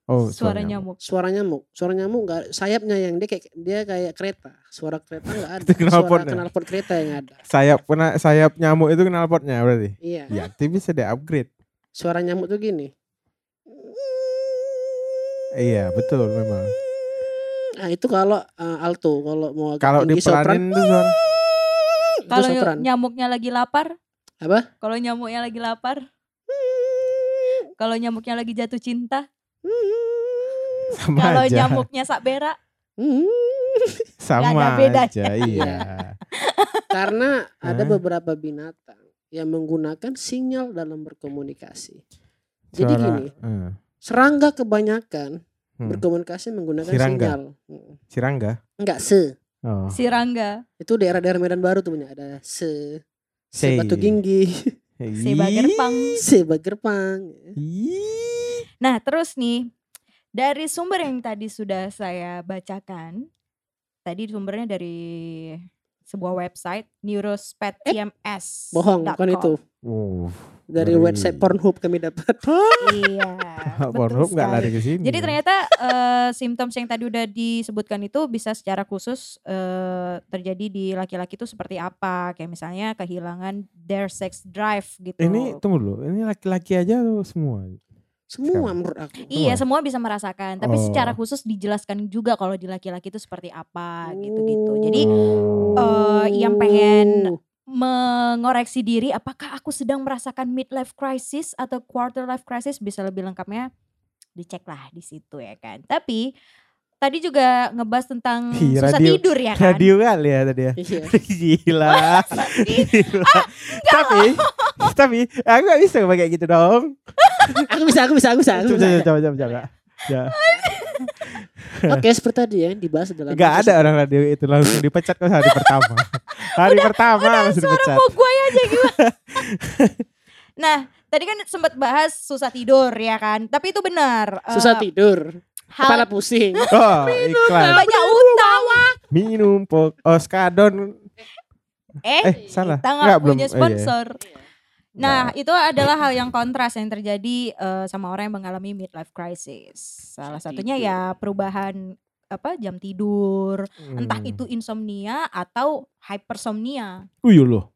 oh suara suara nyamuk. suara nyamuk. Suara nyamuk nggak sayapnya yang dia kayak dia kayak kereta. Suara kereta nggak ada. Itu knalpot Suara ya? knalpot kereta yang ada. sayap kena sayap nyamuk itu knalpotnya berarti Iya. ya itu bisa di upgrade Suara nyamuk tuh gini. iya betul memang Nah itu kalau uh, alto, kalau mau kalau sopran, diperanin tuh suara Kalau nyamuknya lagi lapar? Apa? Kalau nyamuknya lagi lapar? Kalau nyamuknya lagi jatuh cinta? Sama Kalau aja. nyamuknya sak berak. Hmm, Sama ada bedanya. aja. Iya. karena ada beberapa binatang yang menggunakan sinyal dalam berkomunikasi. Jadi Suara- gini, eh, serangga kebanyakan hmm. berkomunikasi menggunakan Sirangga. sinyal. Hmm. Sirangga. Enggak se. Oh. Si Rangga. Itu daerah-daerah Medan Baru tuh punya ada se, se Se. Batu Ginggi, Si Bagerpang. se Bagerpang. Ih. Nah, terus nih dari sumber yang tadi sudah saya bacakan, tadi sumbernya dari sebuah website neurospet.tms. Bohong, bukan itu. Dari Ngeri. website Pornhub kami dapat. Iya. Pornhub nggak lari ke sini. Jadi ternyata eh, symptoms yang tadi udah disebutkan itu bisa secara khusus eh, terjadi di laki-laki itu seperti apa? Kayak misalnya kehilangan their sex drive gitu. ini tunggu dulu. Ini laki-laki aja atau semua? Semua Sekarang. menurut aku. Iya, Semua? semua bisa merasakan. Tapi secara Oh. khusus dijelaskan juga kalau di laki-laki itu seperti apa gitu-gitu. Jadi Oh. eh, yang pengen mengoreksi diri apakah aku sedang merasakan midlife crisis atau quarter life crisis bisa lebih lengkapnya dicek lah di situ ya kan. Tapi tadi juga ngebahas tentang Ih, susah radio- tidur ya kan. Radio kali ya tadi ya. Iya. Gila. Gila. Ah, tapi tapi aku gak bisa pakai gitu dong. aku bisa, aku bisa, aku bisa. Aku Coba bisa. coba coba coba. Ya. Oke, seperti tadi ya dibahas dalam Gak ada orang radio itu langsung dipecat kok hari pertama. Hari pertama langsung Suara dipecat. mau gue aja gimana. nah, tadi kan sempat bahas susah tidur ya kan. Tapi itu benar. eh, susah tidur, hal kepala pusing. Oh, iklan. banyak utang. Minum pok Oskadon. Eh, Eh, salah. kita nggak belum. punya Oh, iya. Sponsor. Nah, itu adalah hal yang kontras yang terjadi eh, sama orang yang mengalami midlife crisis. Salah satunya ya perubahan apa jam tidur, entah Hmm. itu insomnia atau hypersomnia. Oh iya loh.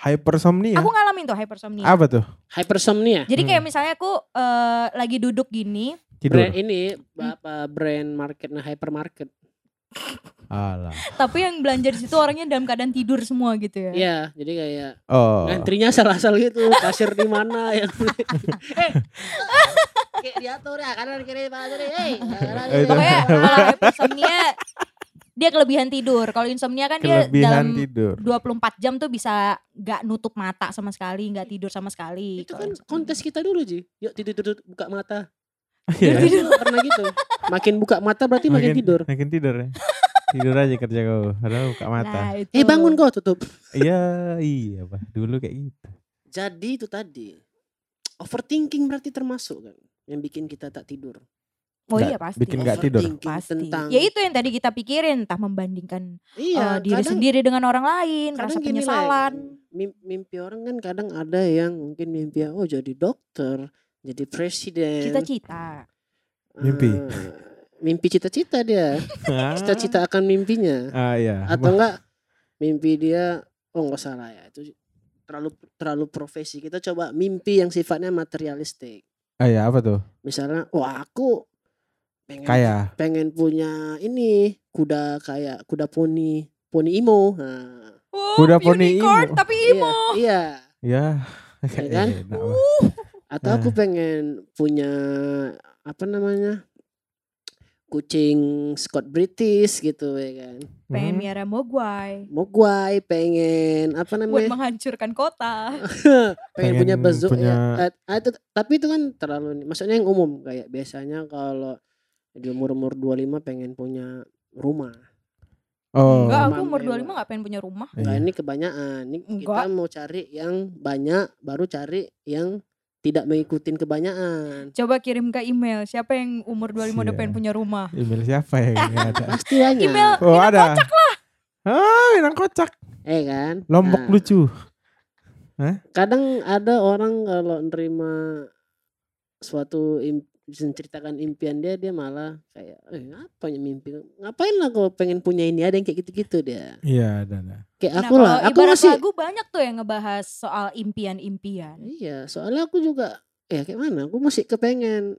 Hypersomnia. Aku ngalamin tuh hypersomnia. Apa tuh? Hypersomnia. Jadi kayak Hmm. misalnya aku eh, lagi duduk gini, Tidur. Brand ini apa brand marketnya hypermarket. Alah. tapi yang belanja di situ orangnya dalam keadaan tidur semua gitu ya. Iya, jadi kayak Oh. ngantrinya salah-salah gitu, kasir di mana yang eh, kayak diatur ya kanan kiri pak kiri, hey. Pokoknya kalau hypersomnia dia kelebihan tidur. Kalau insomnia kan dia Kelebihan dalam tidur. 24 jam tuh bisa gak nutup mata sama sekali, gak tidur sama sekali. itu kan insomnia. kontes kita dulu Ji. Yuk tidur tidur buka mata. Iya. Tidur pernah gitu. Makin buka mata berarti makin, tidur. Makin tidur ya. Tidur aja kerja kau. Padahal buka mata. Nah, itu. Eh bangun kau tutup. Iya, iya, Pak. Dulu kayak gitu. Jadi itu tadi overthinking berarti termasuk kan yang bikin kita tak tidur. Oh iya pasti. bikin nggak tidur. Pasti. tentang Ya itu yang tadi kita pikirin, entah membandingkan iya, eh, diri kadang- sendiri dengan orang lain, rasa lah, penyesalan. mim- mimpi orang kan kadang ada yang mungkin mimpi oh jadi dokter, jadi presiden. Cita-cita. Mimpi. Eh, mimpi cita-cita dia. Cita-cita akan mimpinya. Ah iya. Atau enggak mimpi dia oh enggak salah ya. Itu terlalu terlalu profesi. Kita coba mimpi yang sifatnya materialistik. Ah iya, apa tuh? Misalnya, wah aku pengen Kaya. pengen punya ini kuda kayak kuda poni poni imo. Nah, Oh, Kuda poni unicorn imo. tapi iya, imo. iya. Ya. Ya kan? Lah. Atau aku Nah. pengen punya apa namanya kucing Scott British gitu ya kan. Pengen Hmm. miara mogwai. Mogwai pengen apa Buat namanya? menghancurkan kota. pengen, Pengen punya bazooka punya- ya. Eh, ah, itu, tapi itu kan terlalu maksudnya yang umum kayak biasanya kalau di umur-umur 25 pengen punya rumah. Oh. Enggak, aku umur mewah. 25 gak pengen punya rumah. Nah, Iya. ini kebanyakan. Ini kita Enggak. mau cari yang banyak baru cari yang tidak mengikuti kebanyakan. Coba kirim ke email siapa yang umur 25 udah Iya. pengen punya rumah. Email siapa ya? Ada. Pasti banyak. Email Oh ada. Ah, Minang kocak. Eh kan? Lombok Nah, lucu. Kadang ada orang kalau nerima suatu im- menceritakan impian dia dia malah kayak eh apa ya mimpi ngapain lah kau pengen punya ini ada yang kayak gitu-gitu dia Iya, ada. ada. kayak Nah, aku lah kalau aku masih lagu banyak tuh yang ngebahas soal impian-impian. iya soalnya aku juga ya kayak mana aku masih kepengen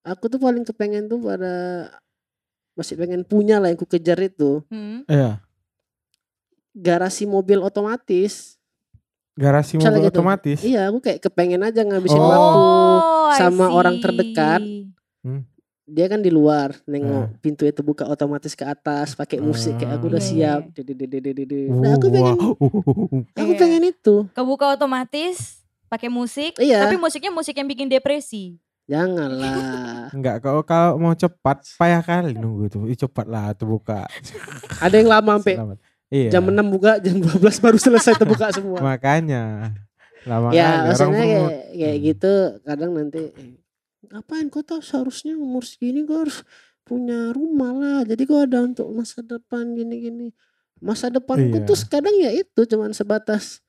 aku tuh paling kepengen tuh pada masih pengen punya lah yang ku kejar itu Hmm. Iya. garasi mobil otomatis Garasi mobil gitu. otomatis. iya aku kayak kepengen aja ngabisin Oh. waktu Oh, sama orang terdekat. dia kan di luar nengok pintu itu buka otomatis ke atas pakai musik kayak aku udah Ah. siap. Iya. Nah, aku pengen aku Iya. pengen itu. Kebuka otomatis pakai musik, Iya. tapi musiknya musik yang bikin depresi. Janganlah. Enggak kalau kalau mau cepat payah kali nunggu tuh. Ih, cepat lah tuh buka. Ada yang lama sampai. Iya. jam 6 buka, jam 12 baru selesai terbuka semua. Makanya lama ya maksudnya kayak kayak Hmm. gitu kadang nanti ngapain kau tahu seharusnya umur segini kau harus punya rumah lah jadi kau ada untuk masa depan gini-gini masa depanku Iya. tuh kadang ya itu cuman sebatas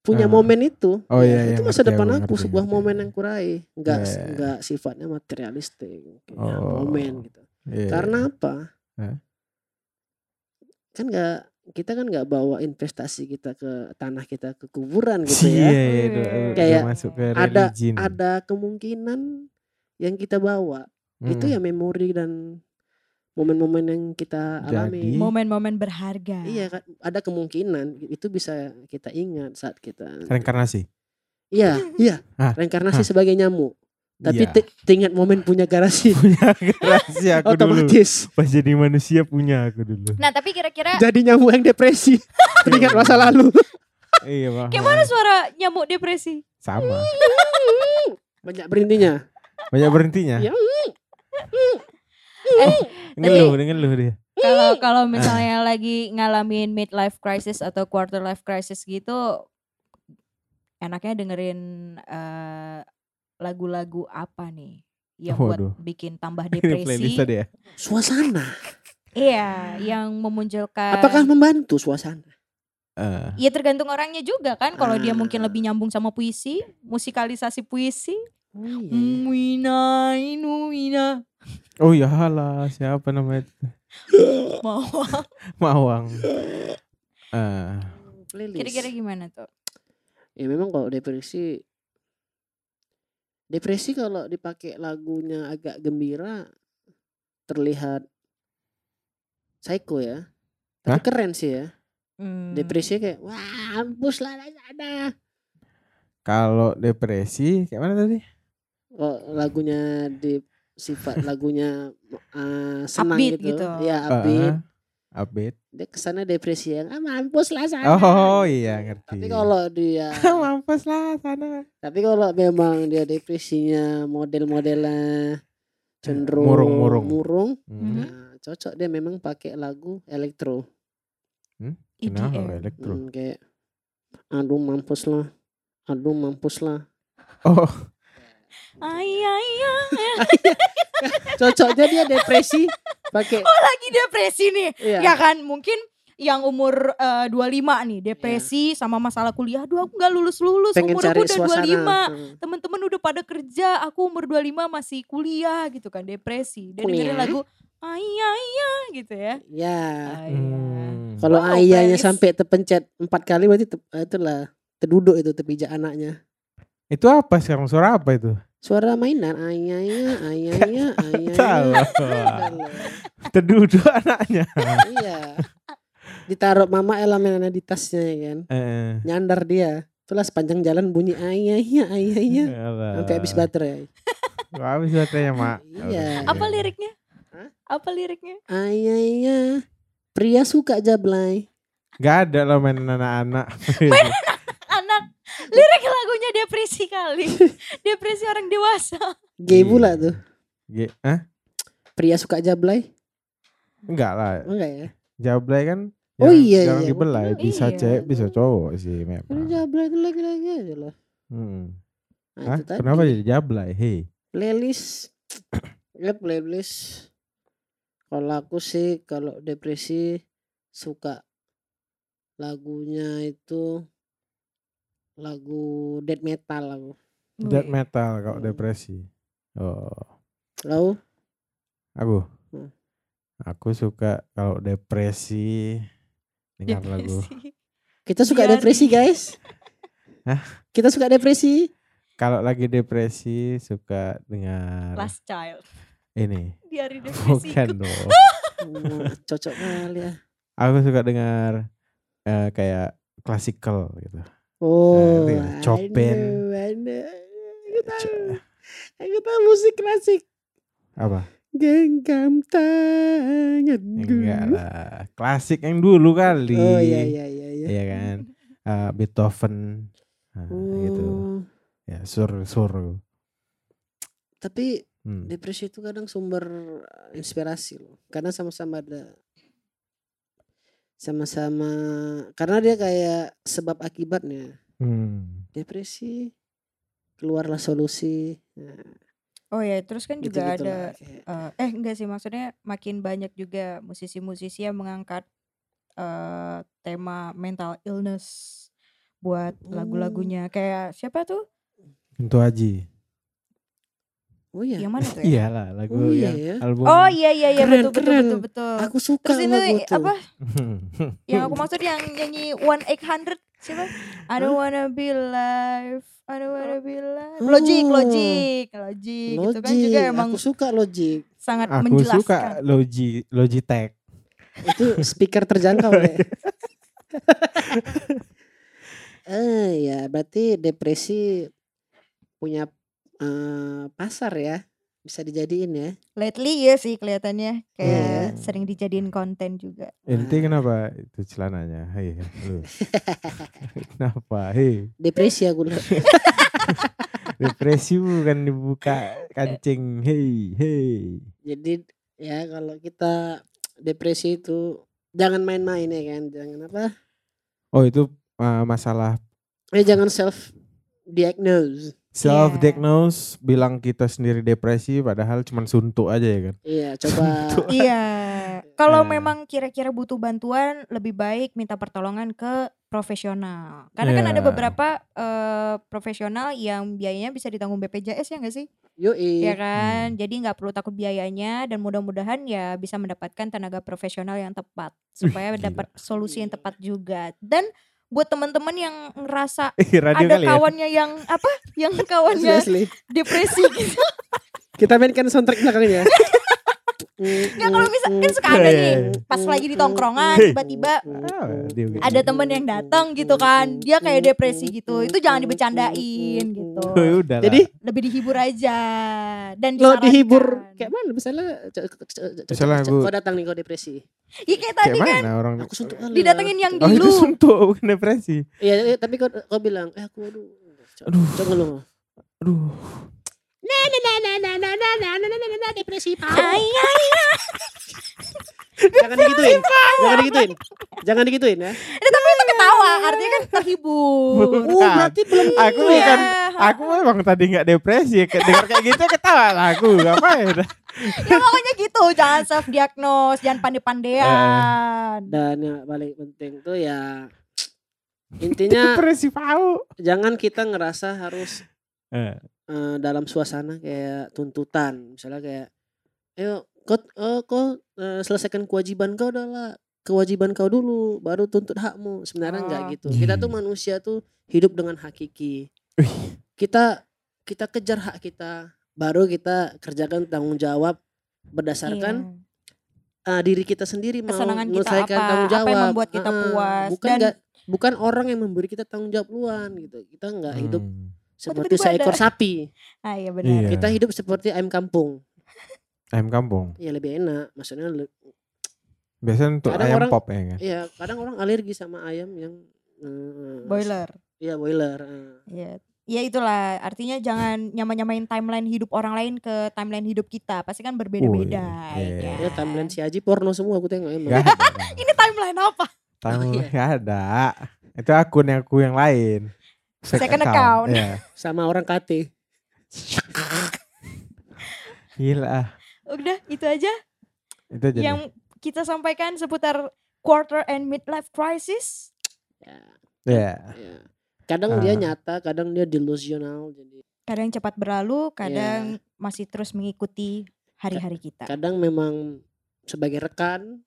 punya Ah. momen itu Oh, Ya, iya, iya, itu masa ngerti depan aku, aku ngerti, sebuah ngerti. momen yang kurai nggak Iya, iya. nggak sifatnya materialistik ya, Oh. momen gitu Iya. karena apa Hah? Kan nggak kita kan nggak bawa investasi kita ke tanah kita ke kuburan gitu ya iya, udah- udah Kayak masuk ke ada ada kemungkinan yang kita bawa itu Hmm. ya memori dan momen-momen yang kita alami. Jadi- Momen-momen berharga. Iya kan ada kemungkinan itu bisa kita ingat saat kita reinkarnasi. Iya, iya. Hah? Reinkarnasi Hah? sebagai nyamuk. Tapi te- teingat momen punya garasi punya garasi aku dulu. otomatis. Pas jadi manusia punya aku dulu. Nah tapi kira-kira Jadi nyamuk yang depresi. Teringat masa lalu. iya, Pak. kayak mana suara nyamuk depresi? Sama. Banyak berhentinya. Banyak berhentinya. Iya. Ngeluh, ngeluh dia. Kalau kalau misalnya lagi ngalamin midlife crisis atau quarter life crisis gitu, enaknya dengerin eh, lagu-lagu apa nih yang buat Waduh. bikin tambah depresi? ya. Suasana. Iya, yang memunculkan. Apakah membantu suasana? Eh, Ya tergantung orangnya juga kan. Kalau dia mungkin Ah. lebih nyambung sama puisi, musikalisasi puisi. Oh iya. Wina. oh ya lah, siapa namanya. Mawang. Eh, Playlist. Kira-kira gimana tuh? Ya memang kalau depresi Depresi kalau dipakai lagunya agak gembira terlihat psycho ya. Tapi Hah? keren sih ya. Hmm. Depresi kayak wah ampus lah ada. kalau depresi kayak mana tadi? Kok lagunya di sifat lagunya uh, senang Upbeat gitu. gitu. Ya upbeat. Eh, upbeat. Dia ke sana depresi yang ah mampus lah sana. Oh iya ngerti. Tapi kalau dia mampus lah sana. Tapi kalau memang dia depresinya model-modelnya cenderung Murung-murung. murung, Hmm. nah, cocok dia memang pakai lagu elektro. Kenapa EDM. elektro? Hmm, kayak aduh mampus lah. Aduh mampus lah. Oh, Ay, ay, ay. Cocoknya dia depresi pakai Oh lagi depresi nih. iya. Ya kan mungkin yang umur eh, 25 nih depresi sama masalah kuliah. Aduh aku nggak lulus-lulus pengen umur cari aku udah suasana. 25. Hmm. Temen-temen udah pada kerja, aku umur 25 masih kuliah gitu kan, depresi. Dan dengerin lagu Ayah, ayah gitu ya. Ya. Ayah. Hmm. Kalau Wow, ayahnya sampai terpencet empat kali berarti te- itulah terduduk itu terpijak anaknya. Itu apa sekarang suara apa itu? Suara mainan ayahnya, ayahnya, Tahu. ayahnya. Terduduk anaknya. iya. Ditaruh mama elemen di tasnya ya kan. Eh, Nyandar dia. Itulah sepanjang jalan bunyi ayahnya, ayahnya. Sampai habis baterai. Habis baterainya, Mak. Iya. Apa liriknya? Hah? Apa liriknya? Ayahnya. Pria suka jablay. Gak ada lah main anak-anak. Anak lirik lagunya depresi kali. depresi orang dewasa. Gay pula tuh. G- Hah? Pria suka jablay. Enggak lah. Enggak ya? Jablay kan Oh iya, jarang iya. dibelai. Oh, Bisa iya. cewek, bisa cowok sih Pria memang. jablay itu lagi-lagi aja lah. Hmm. Nah, Hah? Kenapa jadi jablay? Hei. playlist ya playlist kalau aku sih kalau depresi suka lagunya itu lagu death metal aku Death Wih. metal kalau Hmm. depresi. Oh. Tahu? Aku. Hmm. Aku suka kalau depresi dengar lagu. Depresi. kita suka Diari. depresi guys Hah? kita suka depresi Kalau lagi depresi suka dengar Last child. ini. Di hari depresi. Bukan dong. Wah, cocok kali ya Aku suka dengar eh, kayak klasikal gitu. Oh itu ya, Chopin. aku tahu C- aku tahu musik klasik Apa? Genggam tanganku. Enggak lah. Klasik yang dulu kali. Oh iya iya iya iya. Iya kan. Eh, Beethoven. Nah, gitu. Oh, Ya, sur sur. Tapi Hmm. depresi itu kadang sumber inspirasi loh. Karena sama-sama ada sama-sama karena dia kayak sebab akibatnya. Hmm. Depresi keluarlah solusi. Nah, Oh ya, terus kan juga gitu-gitu ada lah, eh, eh enggak sih maksudnya makin banyak juga musisi-musisi yang mengangkat eh tema mental illness buat Oh. lagu-lagunya kayak siapa tuh? Kunto Aji. Oh iya. Yang mana tuh ya? Iyalah lagu Oh iya yang ya. album. Oh iya iya iya Keren, betul betul keren. betul betul. Aku suka Terus ini lagu tuh. apa? Yang aku maksud yang nyanyi One Eight Hundred siapa? I don't wanna be alive. I don't wanna be. Logic, Oh. logic, logic. Itu kan juga emang Aku suka Logik. sangat Aku menjelaskan. suka Logi Logitech. Itu speaker terjangkau ya. eh ya berarti depresi punya eh, pasar ya. Bisa dijadiin ya. Lately ya sih kelihatannya kayak Iya. sering dijadiin konten juga. Ente kenapa itu celananya? Hei, lu. kenapa? Hei, Depresi aku lihat. depresi bukan dibuka kancing. Hei, hei. Jadi ya kalau kita depresi itu jangan main-main ya kan. Jangan apa? Oh, itu uh, masalah Eh jangan self diagnose. Self diagnose bilang kita sendiri depresi padahal cuma suntuk aja ya kan. Iya, coba iya. Kalau Nah. memang kira-kira butuh bantuan lebih baik minta pertolongan ke profesional. Karena kan ada Iya. beberapa eh, profesional yang biayanya bisa ditanggung BPJS ya nggak sih? yoi. Ya kan? Jadi nggak perlu takut biayanya dan mudah-mudahan ya bisa mendapatkan tenaga profesional yang tepat supaya dapat solusi yang tepat juga. Dan buat teman-teman yang ngerasa Radio ada ya. kawannya yang apa? Yang kawannya depresi gitu. Kita mainkan soundtrack belakangnya. Nggak kalau misalkan suka ada Iya, nih iya. pas lagi di tongkrongan tiba-tiba gitu. ada temen yang datang gitu kan dia kayak depresi gitu itu jangan dibecandain gitu udah lah. Jadi lebih dihibur aja dan lo dihibur kayak mana misalnya Misalnya aku- kau datang nih kau depresi. Iya kayak tadi kan orang Aku suntuk kali. didatengin yang Oh, itu dulu suntuk bukan depresi. Iya, iya, tapi kau kau bilang, "Eh aku aduh." Aduh. Coba lu. Aduh. Depresi. Pak. Ay, ay, Jangan digituin. Jangan digituin. Jangan digituin ya. eh, tapi itu ketawa artinya kan terhibur Oh, berarti belum Aku ya. bukan aku memang tadi nggak depresi ya. dengar kayak gitu ketawa lah aku ngapain ya pokoknya gitu jangan self diagnose jangan pandai-pandean Dan yang paling penting tuh ya intinya depresi pau jangan kita ngerasa harus Eh, eh, dalam suasana kayak tuntutan. Misalnya kayak ayo kau eh, kau eh, selesaikan kewajiban kau adalah kewajiban kau dulu baru tuntut hakmu. Sebenarnya enggak Oh. gitu. Kita tuh Hmm. manusia tuh hidup dengan hakiki. Kita kita kejar hak kita baru kita kerjakan tanggung jawab berdasarkan Iya. eh, diri kita sendiri mau kesenangan kita menyelesaikan apa? tanggung apa jawab. yang membuat kita Heeh. puas? Bukan dan nggak bukan orang yang memberi kita tanggung jawab luan gitu. Kita nggak hidup seperti ada- seekor sapi ah iya benar Iya. kita hidup seperti ayam kampung ayam kampung. ya lebih enak maksudnya le- Biasanya untuk Kadang ayam orang- pop ya kan. ya kadang orang alergi sama ayam yang eh, boiler iya boiler eh. ya ya itulah artinya jangan nyama-nyamain timeline hidup orang lain ke timeline hidup kita pasti kan berbeda-beda Oh, iya. ya ya timeline si Aji porno semua aku tengok emang ini timeline apa Tahu Oh, iya. ada. Itu akun yang aku yang lain. Second account. Iya. sama orang KT Gila. udah itu aja Itu aja. yang kita sampaikan seputar quarter and midlife crisis ya. Iya. ya. kadang dia Ah. nyata kadang dia delusional jadi kadang cepat berlalu kadang masih terus mengikuti hari-hari kita kadang memang sebagai rekan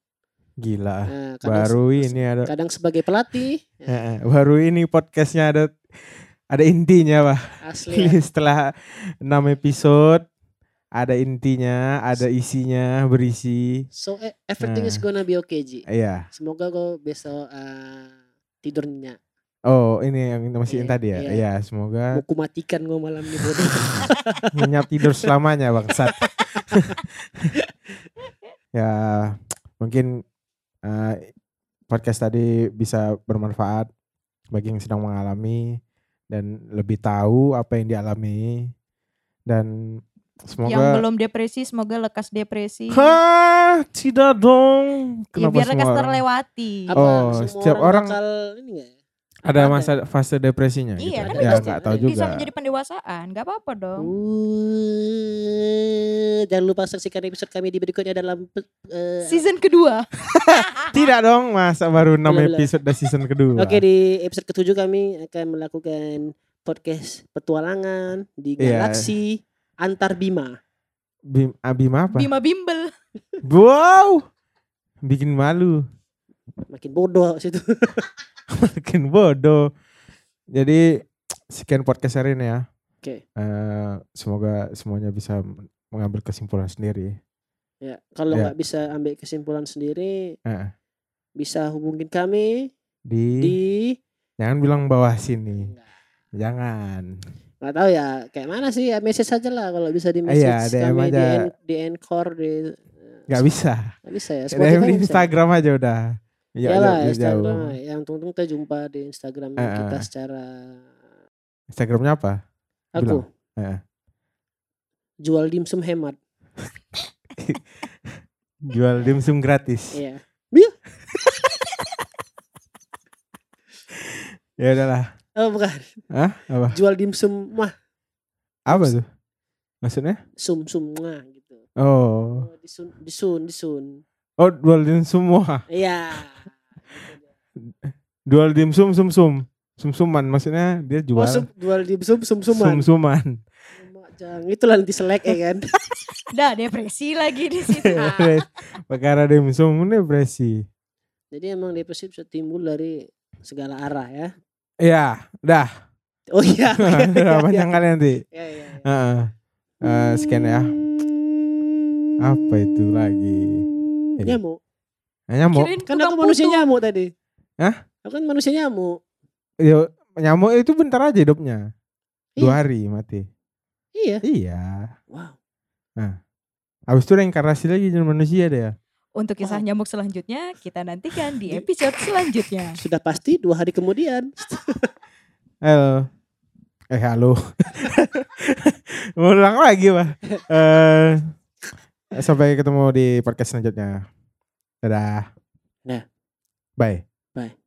Gila. eh, kadang Baru ini ada. kadang sebagai pelatih. Ya, Eh, eh, baru ini podcastnya ada ada intinya pak. Asli ya. setelah 6 episode ada intinya ada isinya berisi. So eh, everything is Nah. gonna be okay Ji. Iya. Semoga kau besok eh, tidur nyenyak. Oh ini yang masih yang Iya, tadi ya? iya. iya semoga mau kumatikan kau malam ini bodoh nyenyak tidur selamanya bangsat. Ya mungkin eh, podcast tadi bisa bermanfaat bagi yang sedang mengalami dan lebih tahu apa yang dialami dan Yang semoga belum depresi semoga lekas depresi. Hah, tidak dong. Ya, Kenapa biar lekas terlewati. Apa Oh, semua setiap orang, orang- bakal ini nggak ya? Ada masa fase depresinya Iya gitu. kan ya bisa, tahu bisa juga. menjadi pendewasaan, nggak apa-apa dong. Uh, jangan lupa saksikan episode kami di berikutnya dalam eh, Season kedua. Tidak dong, masa baru 6 Belum, episode dari season kedua. Oke di episode ketujuh kami akan melakukan podcast petualangan di Iya. galaksi antar bima. Bim, Abima apa? Bima Bimbel. Wow. Bikin malu. Makin bodoh situ. Makin bodoh. Jadi sekian podcast hari ini ya. Oke. Eh, semoga semuanya bisa mengambil kesimpulan sendiri. Ya, kalau Ya. nggak bisa ambil kesimpulan sendiri, Eh, bisa hubungin kami di, di jangan bilang bawah sini. Jangan. nggak tahu ya kayak mana sih ya message aja lah kalau bisa di message Iya, DM kami di, aja. en- di encore di Nggak bisa. nggak bisa ya DM di bisa. Instagram aja udah. Ya, ya lah Instagram jauh. yang tunggu kita jumpa di Instagram Eh, kita secara Instagramnya apa? aku. Eh. jual dimsum hemat Jual dimsum gratis. Iya. Ya udahlah. Oh bukan, Hah? Apa? jual dimsum mah Apa tuh? Maksudnya? sum sum mah gitu. Oh. Oh, disun disun disun. Oh, jual dimsum semua. Iya. Jual dimsum sum sum. Sum suman maksudnya dia jual Oh, sum, jual dimsum sum sum suman. suman. Jangan itulah nanti selek ya kan. Dah depresi lagi di situ. Perkara dimsum ini depresi. Jadi emang depresi bisa timbul dari segala arah ya. Iya, dah. Oh iya. Udah panjang kali nanti. Ya, ya, ya. Heeh. Eh, sekian ya. Apa itu lagi? Ini. Nyamuk. Eh, nyamuk. Kirain Kan aku manusia putu. nyamuk tadi. Hah? Aku kan manusia nyamuk. Ya, nyamuk itu bentar aja hidupnya. Dua Iya. hari mati. Iya. Iya. Wow. Habis itu reinkarnasi lagi jadi manusia deh ya. Untuk kisah nyamuk selanjutnya kita nantikan di episode selanjutnya. Sudah pasti dua hari kemudian. Halo. Eh halo. Ulang lagi pak. Eh sampai ketemu di podcast selanjutnya. Dadah. Nah. Bye. Bye.